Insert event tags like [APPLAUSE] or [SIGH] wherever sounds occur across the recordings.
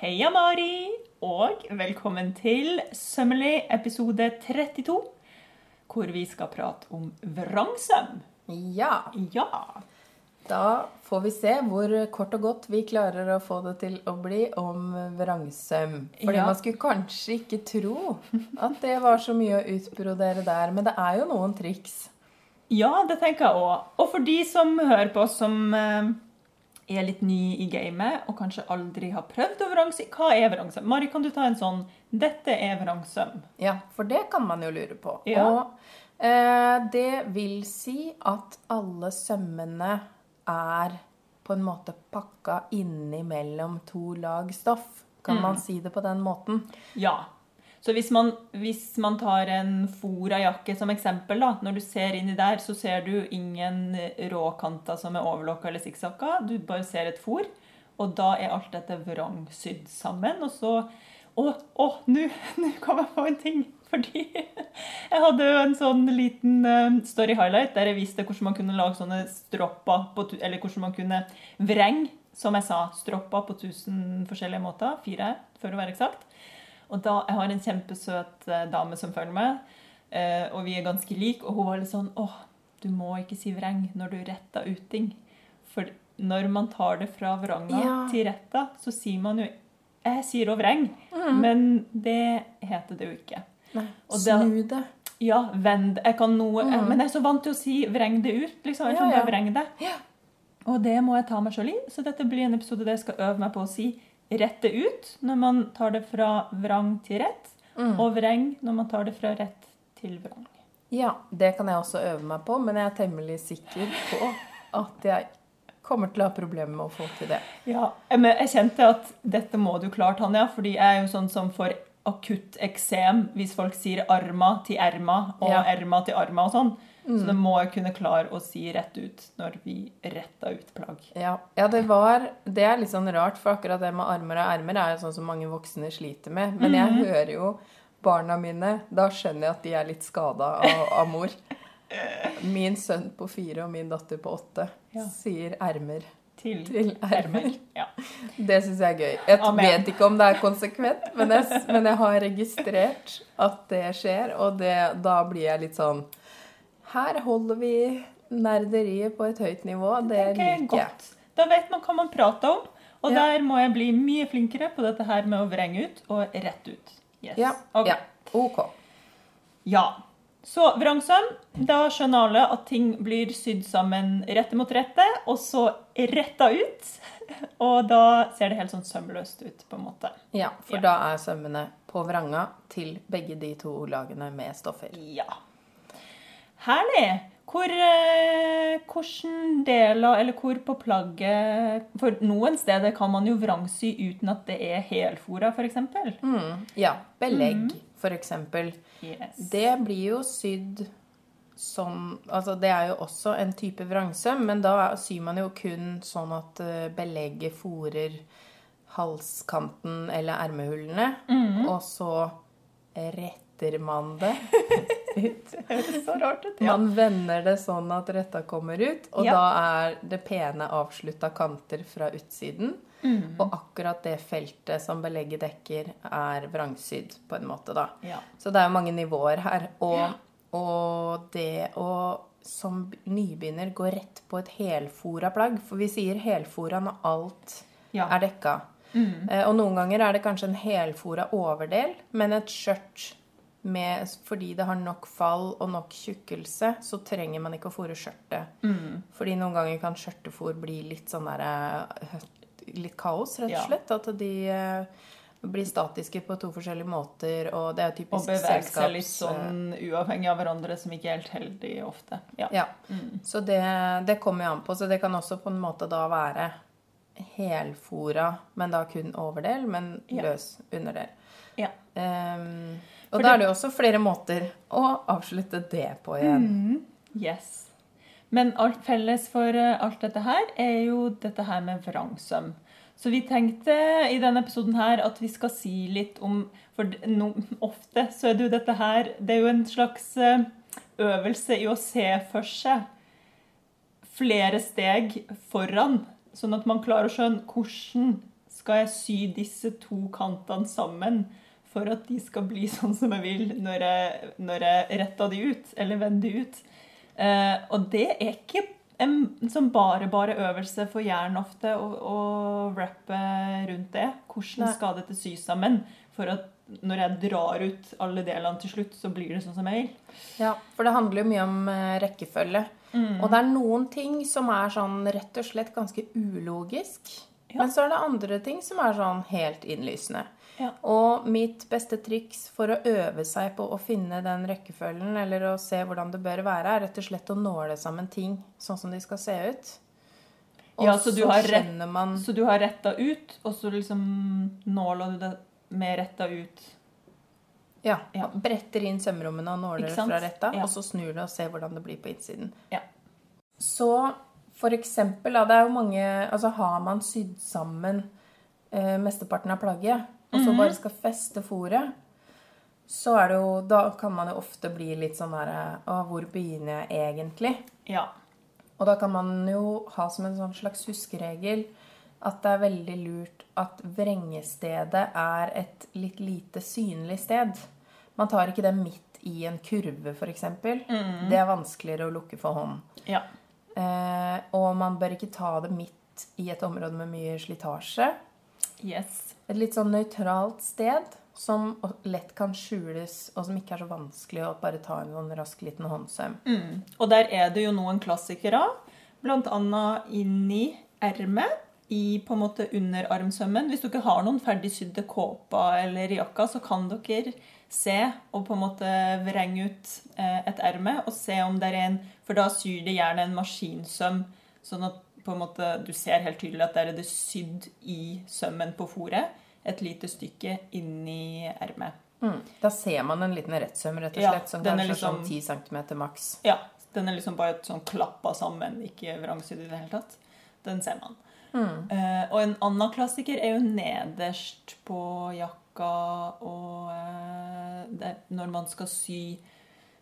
Heia Mari, og velkommen til Sømmelig episode 32, hvor vi skal prate om vrangsøm. Ja, Ja. da får vi se hvor kort og godt vi klarer å få det til å bli om vrangsøm. Fordi Ja. man skulle kanskje ikke tro at det var så mye å utbrodere der, men det er jo noen triks. Ja, det tenker jeg òg. Og for de som hører på, som eh, er litt ny i gamet og kanskje aldri har prøvd å vrangse, hva er vrangsøm? Mari, kan du ta en sånn 'Dette er vrangsøm'? Ja, for det kan man jo lure på. Ja. Og eh, det vil si at alle sømmene er på en måte pakka innimellom to lag stoff. Kan man si det på den måten? Ja. Så hvis man, hvis man tar en Fora-jakke som eksempel, da, når du ser inni der, så ser du ingen råkanter som er overlokka eller sikksakka. Du bare ser et fôr. Og da er alt dette vrangsydd sammen. Og så Å, å, nå kom jeg på en ting! Fordi [LAUGHS] jeg hadde jo en sånn liten eh, story highlight der jeg viste hvordan man kunne lage sånne stropper på, Eller hvordan man kunne vrenge, som jeg sa, stropper på tusen forskjellige måter. Fire, for å være eksakt. Og da, Jeg har en kjempesøt eh, dame som følger meg, eh, og vi er ganske like. Og hun var litt sånn åh, du må ikke si vreng når du retter ut ting. For når man tar det fra vranga Ja. til retta, så sier man jo Jeg sier òg vreng, Mm. men det heter det jo ikke. Nei, da- snu det. Ja, vend Jeg kan noe Mm. Men jeg er så vant til å si vreng det ut, liksom. Jeg Ja, kan ja. bare vreng det. Ja. Og det må jeg ta meg sjøl i, så dette blir en episode der jeg skal øve meg på å si rette ut når man tar det fra vrang til rett, Mm. og vreng når man tar det fra rett til vrang. Ja, det kan jeg også øve meg på, men jeg er temmelig sikker på at jeg kommer til å ha problemer med å få til det. Ja, men jeg kjente at dette må du klare, Tanja, fordi jeg er jo sånn som får akutt eksem hvis folk sier arma til erma og Ja. erma til arma og sånn. Så det må jeg kunne klare å si rett ut når vi retta ut plagg. Ja, ja det var Det er litt sånn rart, for akkurat det med armer og ermer er jo sånn som mange voksne sliter med. Men jeg hører jo barna mine Da skjønner jeg at de er litt skada av, av mor. [LAUGHS] Min sønn på fire og min datter på åtte Ja. sier ermer. Til, Til ermer. Ja. Det syns jeg er gøy. Jeg Amen. vet ikke om det er konsekvent, men jeg, men jeg har registrert at det skjer, og det, da blir jeg litt sånn Her holder vi nerderiet på et høyt nivå. Det er liker jeg. godt. Da vet man hva man prater om. Og Ja. der må jeg bli mye flinkere på dette her med å vrenge ut og rette ut. Yes. Ja. Ok. ja. OK. Ja. Så vrangsøm, da skjønner alle at ting blir sydd sammen rette mot rette, og så retta ut. [LAUGHS] Og da ser det helt sånn sømløst ut, på en måte. Ja, for Ja. da er sømmene på vranga til begge de to lagene med stoffer. Ja. Herlig. Hvor, eh, hvordan deler, eller hvor på plagget For noen steder kan man jo vrangsy uten at det er helfora, f.eks. Mm, ja. Belegg, for eksempel. Yes. Det blir jo sydd som Altså, det er jo også en type vrangsøm, men da syr man jo kun sånn at eh, belegget fòrer halskanten eller ermehullene, og så retter man det ut. [LAUGHS] Det høres så rart ut. Ja. Man vender det sånn at retta kommer ut, og Ja. da er det pene avslutta kanter fra utsiden. Mm. Og akkurat det feltet som belegget dekker, er vrangsydd på en måte, da. Ja. Så det er jo mange nivåer her. Og, og det å som nybegynner gå rett på et helfora plagg For vi sier helfora når alt er dekka. Mm. og noen ganger er det kanskje en helfora overdel, men et skjørt med, fordi det har nok fall og nok tjukkelse, så trenger man ikke å fòre skjørtet. Fordi noen ganger kan skjørtefòr bli litt sånn derre Litt kaos, rett og Ja. slett. At de eh, blir statiske på to forskjellige måter, og det er jo Og beveger bevege seg litt sånn uavhengig av hverandre, som ikke er helt heldig ofte. Ja. Ja. Så det, det kommer jo an på. Så det kan også på en måte da være helfora, men da kun overdel, men Ja. løs underdel. Ja. Ehm, og da er det jo også flere måter å avslutte det på igjen. Yes. Men alt felles for eh, alt dette her er jo dette her med vrangsøm. Så vi tenkte i denne episoden her at vi skal si litt om For no, [LAUGHS] ofte så er det jo dette her Det er jo en slags eh, øvelse i å se for seg flere steg foran, sånn at man klarer å skjønne hvordan skal jeg sy disse to kantene sammen for at de skal bli [LAUGHS] sånn som jeg vil når jeg, når jeg retter de ut, eller vender de ut. Eh, og det er ikke en sånn bare bare øvelse for hjernen ofte å, å rappe rundt det. Hvordan skal dette sy sammen? For at når jeg drar ut alle delene til slutt, så blir det sånn som jeg vil. Ja, for det handler jo mye om rekkefølge. rekkefølge. Og det er noen ting som er sånn rett og slett ganske ulogisk. Ja. Men så er det andre ting som er sånn helt innlysende. Ja. Og mitt beste triks for å øve seg på å finne den rekkefølgen, eller å se hvordan det bør være, er rett og slett å nåle sammen ting sånn som de skal se ut. Og Ja, så du har rett- man Så du har retta ut, og så liksom nåla du det med retta ut. Ja. Ja. Bretter inn sømrommene og nåler fra retta, Ja. og så snur det og ser hvordan det blir på innsiden. Ja. Så for eksempel, da, det er jo mange Altså har man sydd sammen eh, mesteparten av plagget, og Mhm. så bare skal feste fôret, så er det jo Da kan man jo ofte bli litt sånn derre Å, hvor begynner jeg egentlig? Ja. Og da kan man jo ha som en sånn slags huskeregel at det er veldig lurt at vrengestedet er et litt lite synlig sted. Man tar ikke det midt i en kurve, f.eks. Det er vanskeligere å lukke for hånd. ja. Eh, og man bør ikke ta det midt i et område med mye slitasje. Yes. Et litt sånn nøytralt sted som lett kan skjules, og som ikke er så vanskelig å bare ta en sånn rask liten håndsøm. Mm. Og der er det jo noen klassikere, blant annet inni ermet, i på en måte under armsømmen. Hvis dere har noen ferdigsydde kåper eller jakker, så kan dere se og på en måte vrenge ut eh, et erme og se om det er en For da syr det gjerne en maskinsøm, sånn at på en måte du ser helt tydelig at der er det sydd i sømmen på fòret. Et lite stykke inni ermet. Mm. Da ser man en liten rettsøm, rett og Ja, slett, som den er kanskje er sånn liksom- 10 cm maks. Ja, den er liksom bare sånn klappa sammen, ikke vrangsydd i det hele tatt. Den ser man. Eh, og en annen klassiker er jo nederst på jakka og eh, det, når man skal sy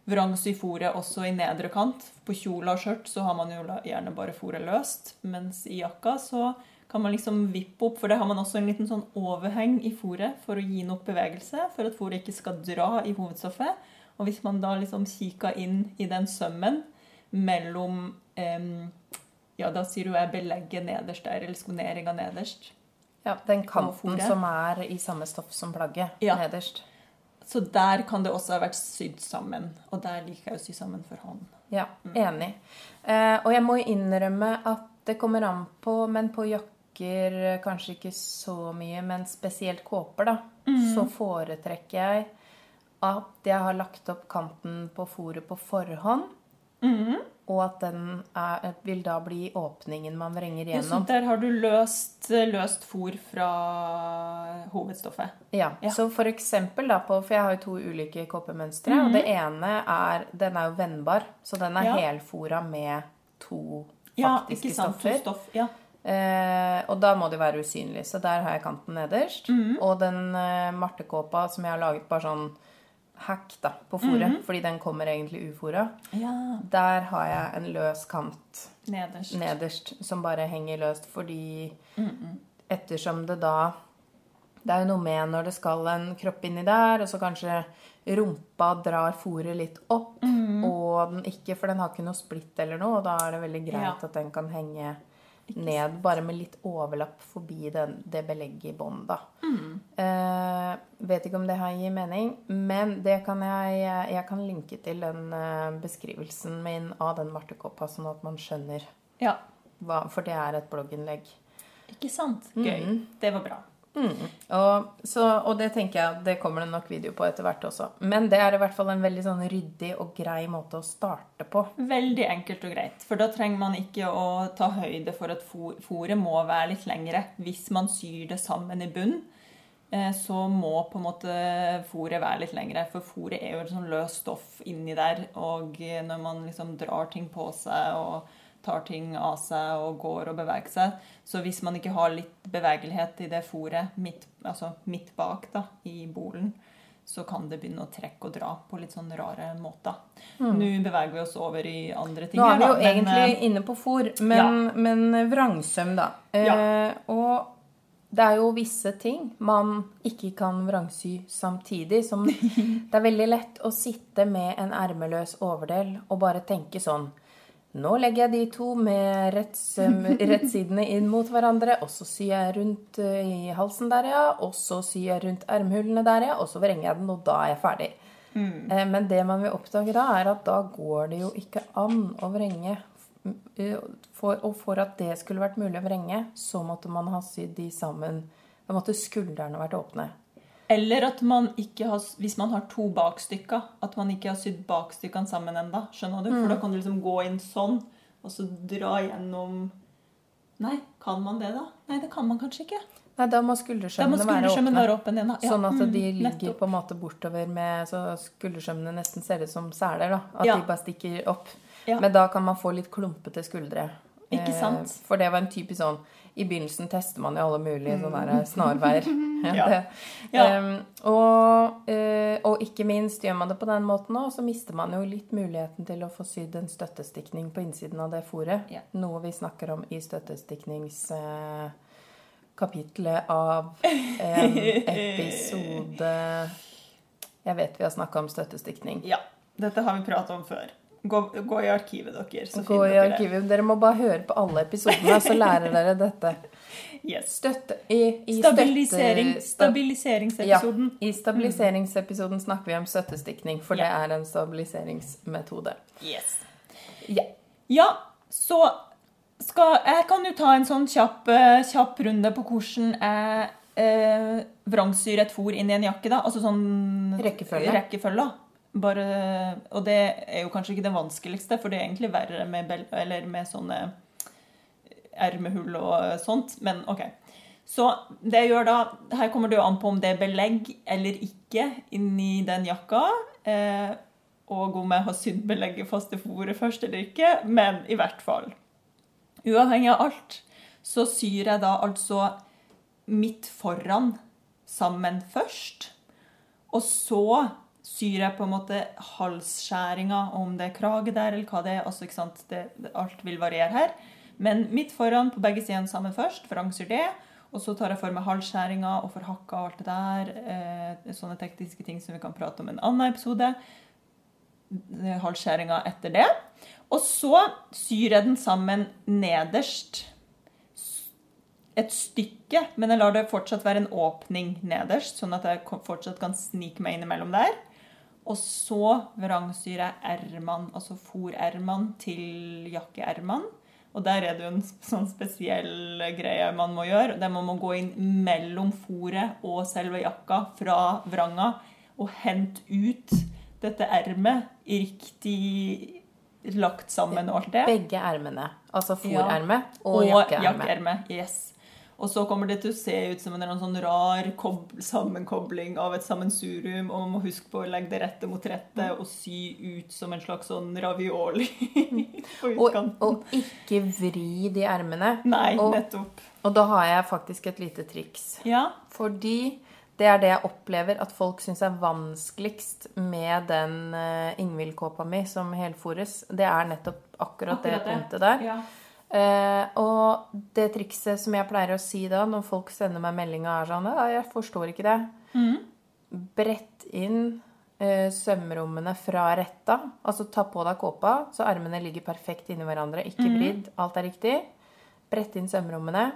vrangsy fòret også i nedre kant. På kjole og skjørt så har man jo gjerne bare fòret løst, mens i jakka så kan man liksom vippe opp, for det har man også en liten sånn overheng i fòret for å gi nok bevegelse, for at fòret ikke skal dra i hovedstoffet. Og hvis man da liksom kikker inn i den sømmen mellom eh, Ja, da sier du jeg belegget nederst der, eller skoneringa nederst. Ja, den kanten som er i samme stoff som plagget Ja. nederst. Så der kan det også ha vært sydd sammen. Og der liker jeg å sy sammen for hånd. Ja, Mm. enig. Eh, og jeg må innrømme at det kommer an på, men på jakker kanskje ikke så mye, men spesielt kåper, da, Mm. så foretrekker jeg at jeg har lagt opp kanten på fòret på forhånd, Mm. og at den er, vil da bli åpningen man vrenger Ja, så der har du løst, løst fôr fra hovedstoffet. Ja, Ja. Så for eksempel da på For jeg har jo to ulike kåpemønstre. Og det ene er Den er jo vennbar, så den er. Ja. helfora med to Ja, faktiske ikke sant? To stoffer. stoff. Ja. Eh, og da må de være usynlige, så der har jeg kanten nederst. Mhm. Og den eh, martekåpa som jeg har laget bare sånn hack da, på fòret, Mhm. fordi den kommer egentlig ufòra. ja. der har jeg en løs kant Nederst. nederst som bare henger løst, fordi Mm, ettersom det da Det er jo noe med når det skal en kropp inni der, og så kanskje rumpa drar fòret litt opp, Mm. og den ikke For den har ikke noe splitt eller noe, og da er det veldig greit Ja. at den kan henge ned, bare med litt overlapp forbi den, det belegget i bånn, da. Mm. Eh, vet ikke om det her gir mening, men det kan jeg Jeg kan linke til den eh, beskrivelsen min av den martekåpa, sånn at man skjønner Ja. hva For det er et blogginnlegg. Ikke sant? Gøy. Det var bra. Og, så, og det tenker jeg det kommer det nok video på etter hvert også. Men det er i hvert fall en veldig sånn ryddig og grei måte å starte på. Veldig enkelt og greit. For da trenger man ikke å ta høyde for at fôr- fôret må være litt lengre. Hvis man syr det sammen i bunn, eh, så må på en måte fôret være litt lengre. For fôret er jo et sånn løst stoff inni der. Og når man liksom drar ting på seg og tar ting av seg og går og beveger seg, så hvis man ikke har litt bevegelighet i det fôret midt, altså midt bak da, i bolen, så kan det begynne å trekke og dra på litt sånn rare måter. Nå beveger vi oss over i andre ting. Nå er vi jo da, men, egentlig eh, inne på fôr, men, men vrangsøm, da. Ja. Eh, og det er jo visse ting man ikke kan vrangsy samtidig. Som [LAUGHS] det er veldig lett å sitte med en ermeløs overdel og bare tenke sånn Nå legger jeg de to med rettsidene [LAUGHS] inn mot hverandre, og så syr jeg rundt eh, i halsen der, ja. Og så syr jeg rundt ermhulene der, ja. Og så vrenger jeg den, og da er jeg ferdig. Mm. Men det man vil oppdage da, er at da går det jo ikke an å vrenge. Eh, For, og for at det skulle vært mulig å vrenge, så måtte man ha sydd de sammen. Da måtte skuldrene vært åpne. Eller at man ikke har, hvis man har to bakstykker, at man ikke har sydd bakstykkene sammen enda. Skjønner du? For da kan du liksom gå inn sånn, og så dra gjennom Nei, kan man det, da? Nei, det kan man kanskje ikke. Nei, da må Da skuldersømmene være åpne. være åpen igjen. Ja, Sånn at de mm, ligger nettopp. på en måte bortover med Så skuldersømmene nesten ser ut som seler. da. At Ja. de bare stikker opp. Ja. Men da kan man få litt klumpete skuldre. Ikke Eh, sant? For det var en typisk sånn I begynnelsen tester man jo alle mulige sånne der snarveier. Mm. [LAUGHS] Ja. Det- Ja. Em, og, eh, og ikke minst gjør man det på den måten òg, så mister man jo litt muligheten til å få sydd en støttestikning på innsiden av det fòret. Ja. Noe vi snakker om i støttestikningskapitlet av en [LAUGHS] episode Jeg vet vi har snakka om støttestikning. Ja. Dette har vi pratet om før. Gå, gå i arkivet deres, så Gå i dere arkivet. Dere må bare høre på alle episodene, så lærer dere dette. [LAUGHS] Yes. Støtte i, i Stabilisering, støtte- sta- stabiliseringsepisoden. I stabiliseringsepisoden snakker vi om støttestikning, for Ja. det er en stabiliseringsmetode. Yes. Ja. Ja, så skal Jeg kan jo ta en sånn kjapp, eh, kjapp runde på hvordan jeg eh, vrangsyr et fôr inn i en jakke. da, Altså sånn Rekkefølge. rekkefølge. Bare, og det er jo kanskje ikke det vanskeligste, for det er egentlig verre med, med sånne ermehull og sånt. Men OK. Så det jeg gjør da Her kommer det jo an på om det er belegg eller ikke inni den jakka. Eh, og om jeg har sydd belegget fast i fôret først eller ikke. Men i hvert fall. Uavhengig av alt, så syr jeg da altså midt foran sammen først. Og så syr jeg på en måte halsskjæringa, om det er krage der eller hva det er. altså ikke sant, det, Alt vil variere her. Men midt foran på begge sidene sammen først, vrangsyr det. Og så tar jeg for meg halsskjæringa og forhakka og alt det der. Eh, sånne tekniske ting som vi kan prate om i en annen episode. Halsskjæringa etter det. Og så syr jeg den sammen nederst et stykke, men jeg lar det fortsatt være en åpning nederst, sånn at jeg fortsatt kan snike meg innimellom der. Og så vrangsyrer jeg ermene, altså fòrermene til jakkeermene. Og der er det jo en sånn spesiell greie man må gjøre. Der må man gå inn mellom fòret og selve jakka fra vranga og hente ut dette ermet riktig lagt sammen og alt det. Begge ermene. Altså fòrerme og, Og jakkeerme. Jakke Yes. Og så kommer det til å se ut som en sånn rar sammenkobling av et sammensurium, og man må huske på å legge det rette mot rette Mm. og sy ut som en slags sånn ravioli [LAUGHS] på Og, utkanten. og ikke vri de ermene. Nei, og- nettopp. Og da har jeg faktisk et lite triks. Ja. Fordi det er det jeg opplever at folk syns er vanskeligst med den uh, Ingvild-kåpa mi som helfores. Det er nettopp akkurat, det Akkurat det. punktet der. ja. Eh, og det trikset som jeg pleier å si da, når folk sender meg meldinga, er sånn Ja, jeg forstår ikke det. Mm. Brett inn eh, sømrommene fra retta. Altså ta på deg kåpa, så armene ligger perfekt inni hverandre. Ikke vridd. vridd. Alt er riktig. Brett inn sømrommene.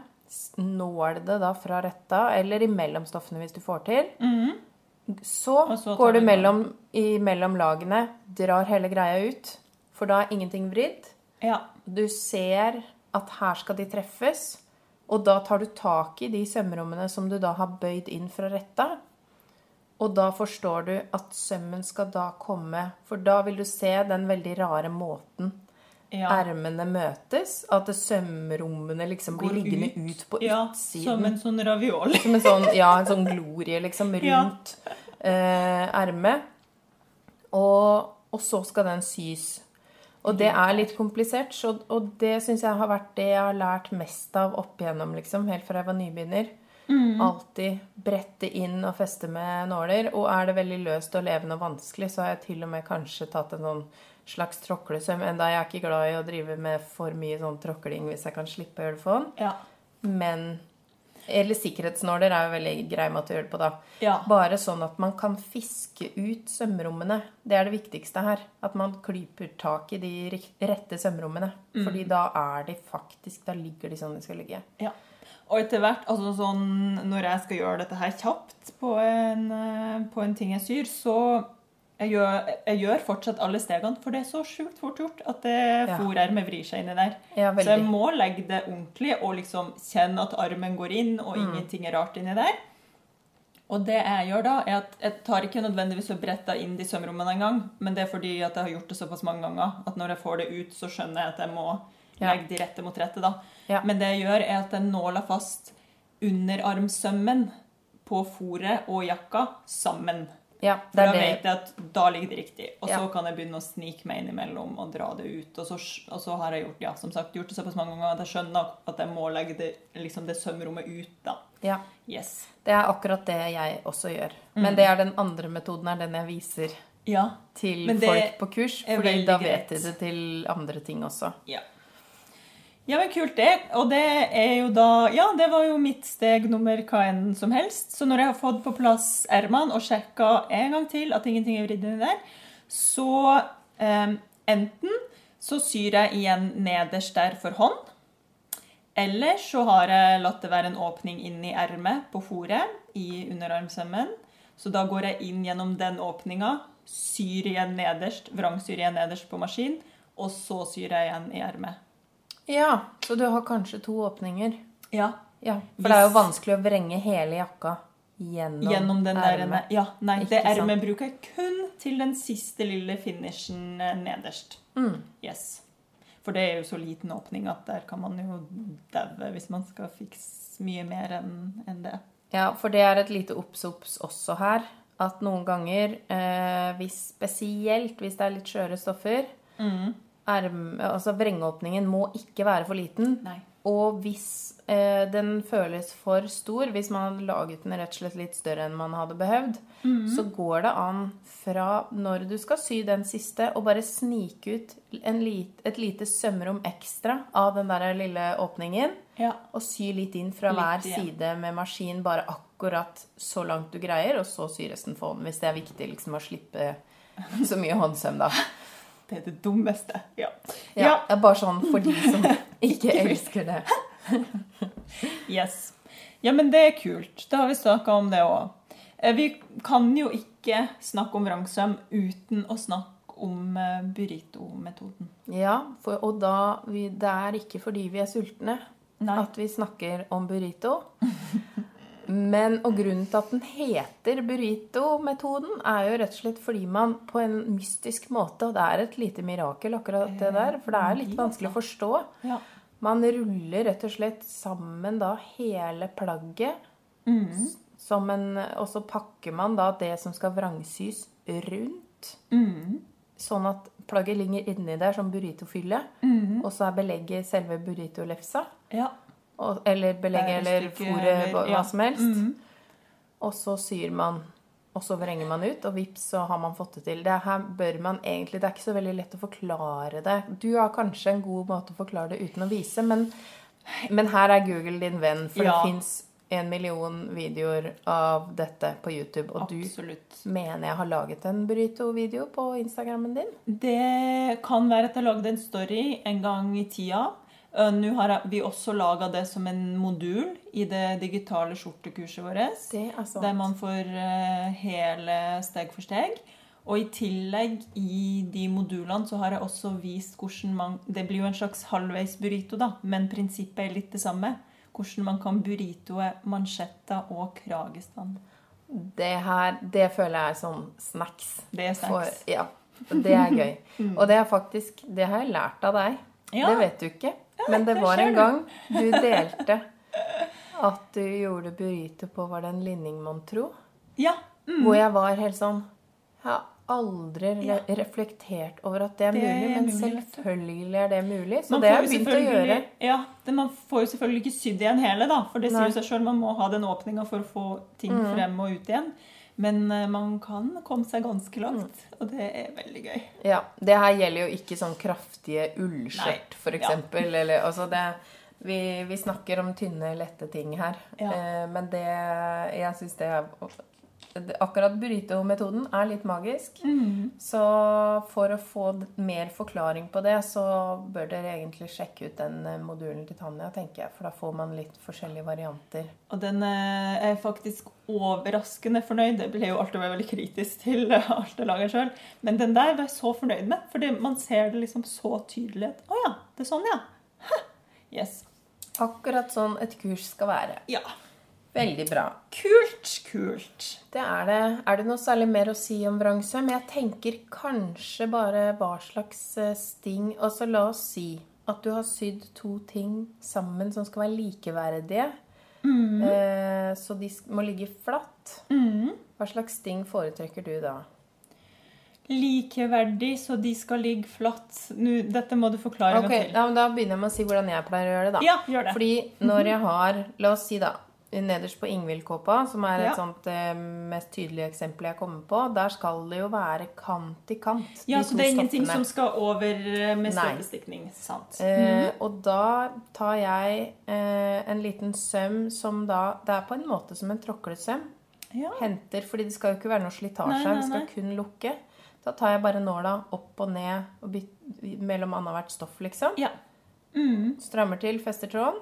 Nål det da fra retta, eller imellom stoffene hvis du får til. Mm. Så, så går du mellom, i mellom lagene, drar hele greia ut. For da er ingenting vridd. Ja. Du ser at her skal de treffes, og da tar du tak i de sømrommene som du da har bøyd inn fra retta. Og da forstår du at sømmen skal da komme, for da vil du se den veldig rare måten ja. ermene møtes. At sømrommene liksom blir liggende ut. ut, på ja. utsiden. Som en sånn ravioli. Som en sånn, ja, en sånn glorie liksom [LAUGHS] Ja. rundt eh. Og, og så skal den sys. Og det er litt komplisert, så, og det syns jeg har vært det jeg har lært mest av opp igjennom, liksom, helt fra jeg var nybegynner. Alltid brette inn og feste med nåler. Og er det veldig løst og levende og vanskelig, så har jeg til og med kanskje tatt en sånn slags tråklesøm. Enda jeg er ikke glad i å drive med for mye sånn tråkling hvis jeg kan slippe å gjøre det for hånd. Ja. Men Eller sikkerhetsnåler er jo veldig grei måte å gjøre det på, da. Ja. Bare sånn at man kan fiske ut sømrommene. Det er det viktigste her. At man klyper tak i de rette sømrommene. Fordi da er de faktisk Da ligger de sånn de skal ligge. Ja. Og etter hvert, altså sånn når jeg skal gjøre dette her kjapt på en, eh, på en ting jeg syr, så jeg gjør, jeg gjør fortsatt alle stegene, for det er så sjukt fort gjort at det Ja. fòrermet vrir seg inni der. Ja, Så jeg må legge det ordentlig og liksom kjenne at armen går inn, og Mm. ingenting er rart inni der. Og det jeg gjør da, er at jeg tar ikke nødvendigvis og bretter inn de sømrommene engang, men det er fordi at jeg har gjort det såpass mange ganger at når jeg får det ut, så skjønner jeg at jeg må legge de rette mot rette. da. Ja. Men det jeg gjør, er at jeg nåler fast underarmsømmen på fòret og jakka sammen. Ja, det da er det. vet jeg at da ligger det riktig. Og så Ja. kan jeg begynne å snike meg innimellom og dra det ut. Og så, og så har jeg gjort, ja, som sagt, gjort det såpass mange ganger at jeg skjønner at jeg må legge det, liksom det sømrommet ut. da. Ja. Yes. Det er akkurat det jeg også gjør. Mm. Men det er den andre metoden, er den jeg viser Ja. til folk på kurs. for Fordi da vet de det til andre ting også. Ja. Ja, men kult det. Og det er jo da Ja, det var jo mitt steg nummer hva enn som helst. Så når jeg har fått på plass ermene og sjekka en gang til at ingenting er vridd inni der, så eh, enten så syr jeg igjen nederst der for hånd. Eller så har jeg latt det være en åpning inn i ermet på fòret i underarmsømmen. Så da går jeg inn gjennom den åpninga, syr igjen nederst, vrangsyr igjen nederst på maskin, og så syr jeg igjen i ermet. Ja, så du har kanskje to åpninger. Ja. Ja, For det er jo vanskelig å vrenge hele jakka gjennom, Gjennom den der ermet. Ja, nei, Ikke det ermet bruker jeg kun til den siste lille finishen eh, nederst. Mm. Yes. For det er jo så liten åpning at der kan man jo daue hvis man skal fikse mye mer enn det. Ja, for det er et lite obs-obs også her. At noen ganger, eh, hvis, spesielt hvis det er litt skjøre stoffer erm, altså Vrengeåpningen må ikke være for liten. Nei. Og hvis eh, den føles for stor, hvis man har laget den rett og slett litt større enn man hadde behøvd, så går det an fra når du skal sy den siste, å bare snike ut en lit, et lite sømrom ekstra av den der lille åpningen. Ja. Og sy litt inn fra Litt hver side med maskin, bare akkurat så langt du greier, og så sy resten for hånden, hvis det er viktig liksom å slippe så mye håndsøm, da. Det er det dummeste. Ja. Ja, er bare sånn for de som [LAUGHS] ikke elsker det. [LAUGHS] Yes. Ja, men det er kult. Da har vi snakka om det òg. Vi kan jo ikke snakke om vrangsøm uten å snakke om eh, burrito-metoden. Ja, for, og da vi, Det er ikke fordi vi er sultne Nei. at vi snakker om burrito. [LAUGHS] Men, og grunnen til at den heter burrito-metoden, er jo rett og slett fordi man på en mystisk måte Og det er et lite mirakel, akkurat det der, for det er litt vanskelig å forstå. Man ruller rett og slett sammen da hele plagget. Mm. Som en, og så pakker man da det som skal vrangsys, rundt. Mm. Sånn at plagget ligger inni der som burritofylle. Mm. Og så er belegget selve burritolefsa. ja. Eller belegget eller fôret, hva, som helst. Mhm. Og så syr man, og så vrenger man ut, og vips, så har man fått det til. Det her bør man egentlig Det er ikke så veldig lett å forklare det. Du har kanskje en god måte å forklare det uten å vise, men, men her er Google din venn, for Ja. det fins en million videoer av dette på YouTube, og du mener jeg har laget en burrito-video på Instagrammen din? Det kan være at jeg lagde en story en gang i tida. Eh, Nå har vi også laga det som en modul i det digitale skjortekurset vårt. Er. Der man får eh, hele steg for steg. Og i tillegg i de modulene så har jeg også vist hvordan man Det blir jo en slags halvveis burrito, da, men prinsippet er litt det samme. Hvordan man kan burritoe mansjetta og kragestand. Det her, det føler jeg er sånn snacks. Det er For, snacks. ja, det er gøy. [LAUGHS] Og det er faktisk Det har jeg lært av deg. Ja. Det vet du ikke. Men det var en gang du [LAUGHS] delte at du gjorde burrito på Var det en linning, mon tro? Ja. Mm. Hvor jeg var helt sånn Jeg har aldri re reflektert over at det er Det mulig, er men mulig, selvfølgelig er det mulig. Så Man det har jeg begynt å gjøre. Ja, det, Man får jo selvfølgelig ikke sydd igjen hele, da, for det sier jo seg sjøl. Man må ha den åpninga for å få ting Mm. frem og ut igjen. Men eh, man kan komme seg ganske langt, Mm. og det er veldig gøy. Ja, Det her gjelder jo ikke sånn kraftige ullskjørt, f.eks. Eller, altså det, Vi, vi snakker om tynne, lette ting her. Ja. Eh, men det Jeg syns det er Akkurat burrito-metoden er litt magisk. Så for å få mer forklaring på det, så bør dere egentlig sjekke ut den eh, modulen til Tanja, tenker jeg. For da får man litt forskjellige varianter. Og den eh, er faktisk overraskende fornøyd. Det ble jo alltid veldig kritisk til eh, alt jeg lager sjøl. Men den der var jeg så fornøyd med, fordi man ser det liksom så tydelig. Å oh ja, det er sånn, ja. Ha, Yes. Akkurat sånn et kurs skal være. Ja. Veldig bra. Kult, kult. Det er det. Er det noe særlig mer å si om vrangsøm? Jeg tenker kanskje bare hva slags eh, sting Altså la oss si at du har sydd to ting sammen som skal være likeverdige. Eh, så de må ligge flatt. Hva slags sting foretrekker du da? Likeverdig, så de skal ligge flatt. Nå, dette må du forklare Ok, meg til. ja, men Da begynner jeg med å si hvordan jeg pleier å gjøre det. da. Ja, gjør det. Fordi når jeg har La oss si, da. Nederst på Ingvild-kåpa, som er et Ja. sånt eh, mest tydelige eksempel jeg kommer på, der skal det jo være kant i kant. Ja, Så det er ingenting som skal over eh, med Nei. støpestikning? Sant. Eh, og da tar jeg eh, en liten søm som da Det er på en måte som en tråklesøm. Ja. Henter, fordi det skal jo ikke være noe slitasje her, det skal kun lukke. Da tar jeg bare nåla opp og ned og byt, mellom annethvert stoff, liksom. ja. Mm. Strammer til, fester tråden.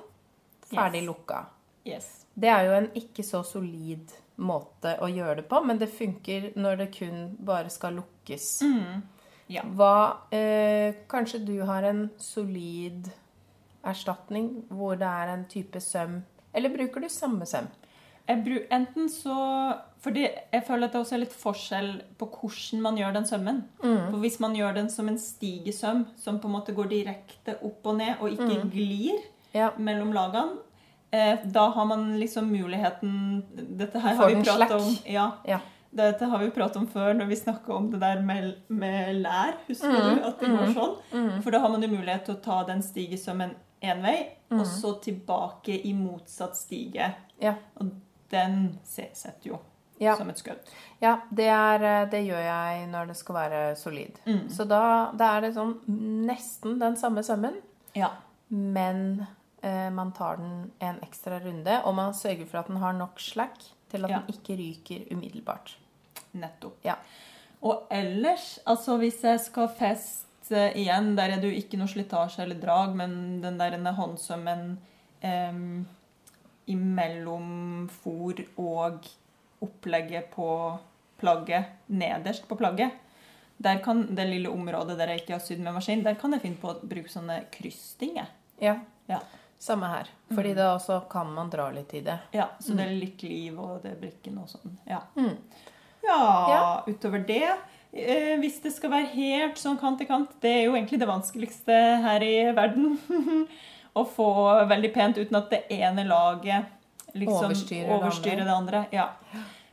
Ferdig Yes. lukka. Yes. Det er jo en ikke så solid måte å gjøre det på, men det funker når det kun bare skal lukkes. Mm. Ja. Hva eh, Kanskje du har en solid erstatning hvor det er en type søm Eller bruker du samme søm? Jeg bru- enten så Fordi jeg føler at det også er litt forskjell på hvordan man gjør den sømmen. For Hvis man gjør den som en stigesøm, som på en måte går direkte opp og ned, og ikke glir Ja. mellom lagene, da har man liksom muligheten Dette her har vi pratet om. Ja, ja. Dette har vi pratet om før når vi snakka om det der med, med lær. Husker du at det går sånn? For da har man jo mulighet til å ta den stigesømmen én vei, og så tilbake i motsatt stige. Ja. Og den setter jo Ja. som et skudd. ja det, er, eh, det gjør jeg når det skal være solid. Så da, da er det sånn nesten den samme sømmen, Ja. men eh, man tar den en ekstra runde, og man sørger for at den har nok slack til at Ja. den ikke ryker umiddelbart. Nettopp. Ja. Og ellers, altså hvis jeg skal feste igjen, der er det jo ikke noe slitasje eller drag, men den der håndsømmen eh, imellom fòr og opplegget på plagget, nederst på plagget, der kan det lille området der jeg ikke har sydd med maskin, der kan jeg finne på å bruke sånne kryssstinger. Ja, Ja. Samme her. Fordi da også kan man dra litt i det. Ja, så det er litt liv, og det blir ikke noe sånn. Ja, Mm. ja, Ja. utover det eh, Hvis det skal være helt sånn kant til kant, det er jo egentlig det vanskeligste her i verden. [LAUGHS] Å få veldig pent uten at det ene laget liksom Overstyrer det andre. det andre. Ja.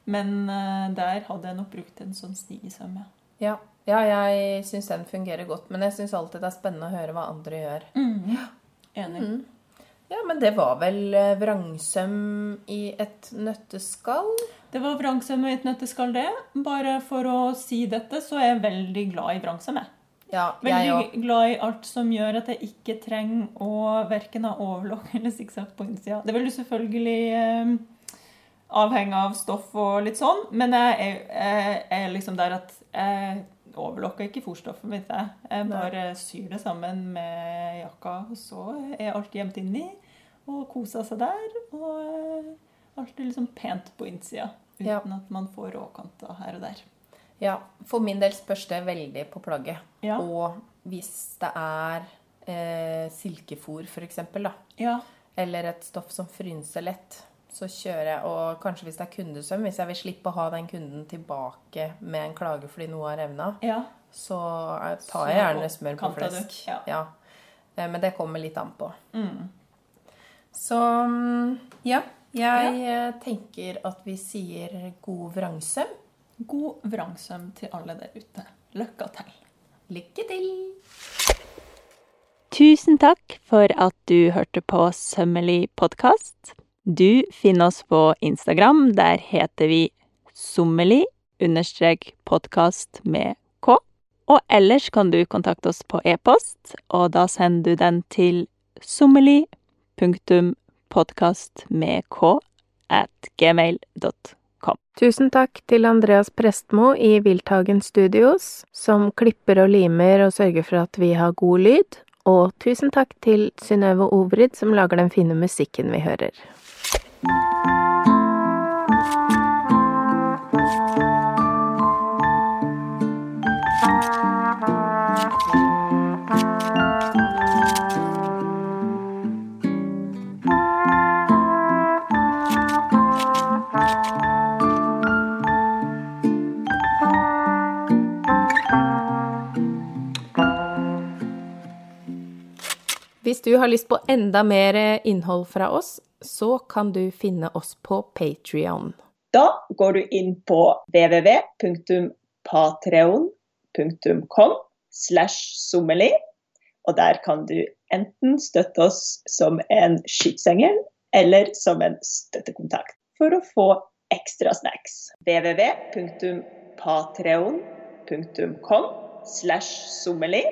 Men eh, der hadde jeg nok brukt en sånn stigesøm, ja. Ja, ja jeg syns den fungerer godt. Men jeg syns alltid det er spennende å høre hva andre gjør. Ja, Enig. Ja, men det var vel eh, vrangsøm i et nøtteskall? Det var vrangsøm i et nøtteskall, det. Bare for å si dette, så er jeg veldig glad i vrangsøm, jeg. Ja, Veldig jeg glad i alt som gjør at jeg ikke trenger å verken ha overlock [LAUGHS] eller sikksakk på innsida. Det vil jo selvfølgelig eh, avhenge av stoff og litt sånn, men jeg er, jeg er liksom der at jeg overlokker ikke fòrstoffet mitt. Jeg, bare syr det sammen med jakka, og så er alt gjemt inni. Og koser seg der. Og eh, alt er liksom pent på innsida. Uten Ja. at man får råkanter her og der. Ja, for min del spørs det veldig på plagget. Ja. Og hvis det er eh, silkefôr, f.eks., da, Ja. eller et stoff som frynser lett, så kjører jeg Og kanskje hvis det er kundesøm, hvis jeg vil slippe å ha den kunden tilbake med en klage fordi noe har revna, ja. så eh, tar jeg gjerne smør på flesk. ja. Ja. Men det kommer litt an på. Mm. Så mm, ja. Jeg eh, tenker at vi sier god vrangsøm. God vrangsøm til alle der ute. Lykke til. Lykke til! Tusen takk for at du hørte på Sømmelig podkast. Du finner oss på Instagram. Der heter vi sommeli understrek podkast med k. Og ellers kan du kontakte oss på e-post, og da sender du den til punktum podkast med k at gmail.com. Tusen takk til Andreas Prestmo i Wildtagen Studios, som klipper og limer og sørger for at vi har god lyd. Og tusen takk til Synnøve Ovrid, som lager den fine musikken vi hører. Hvis du har lyst på enda mer innhold fra oss, så kan du finne oss på Patrion. Da går du inn på www.patreon.com slash sommeli, og der kan du enten støtte oss som en skytsengel eller som en støttekontakt for å få ekstra snacks. www.patreon.com slash sommeli.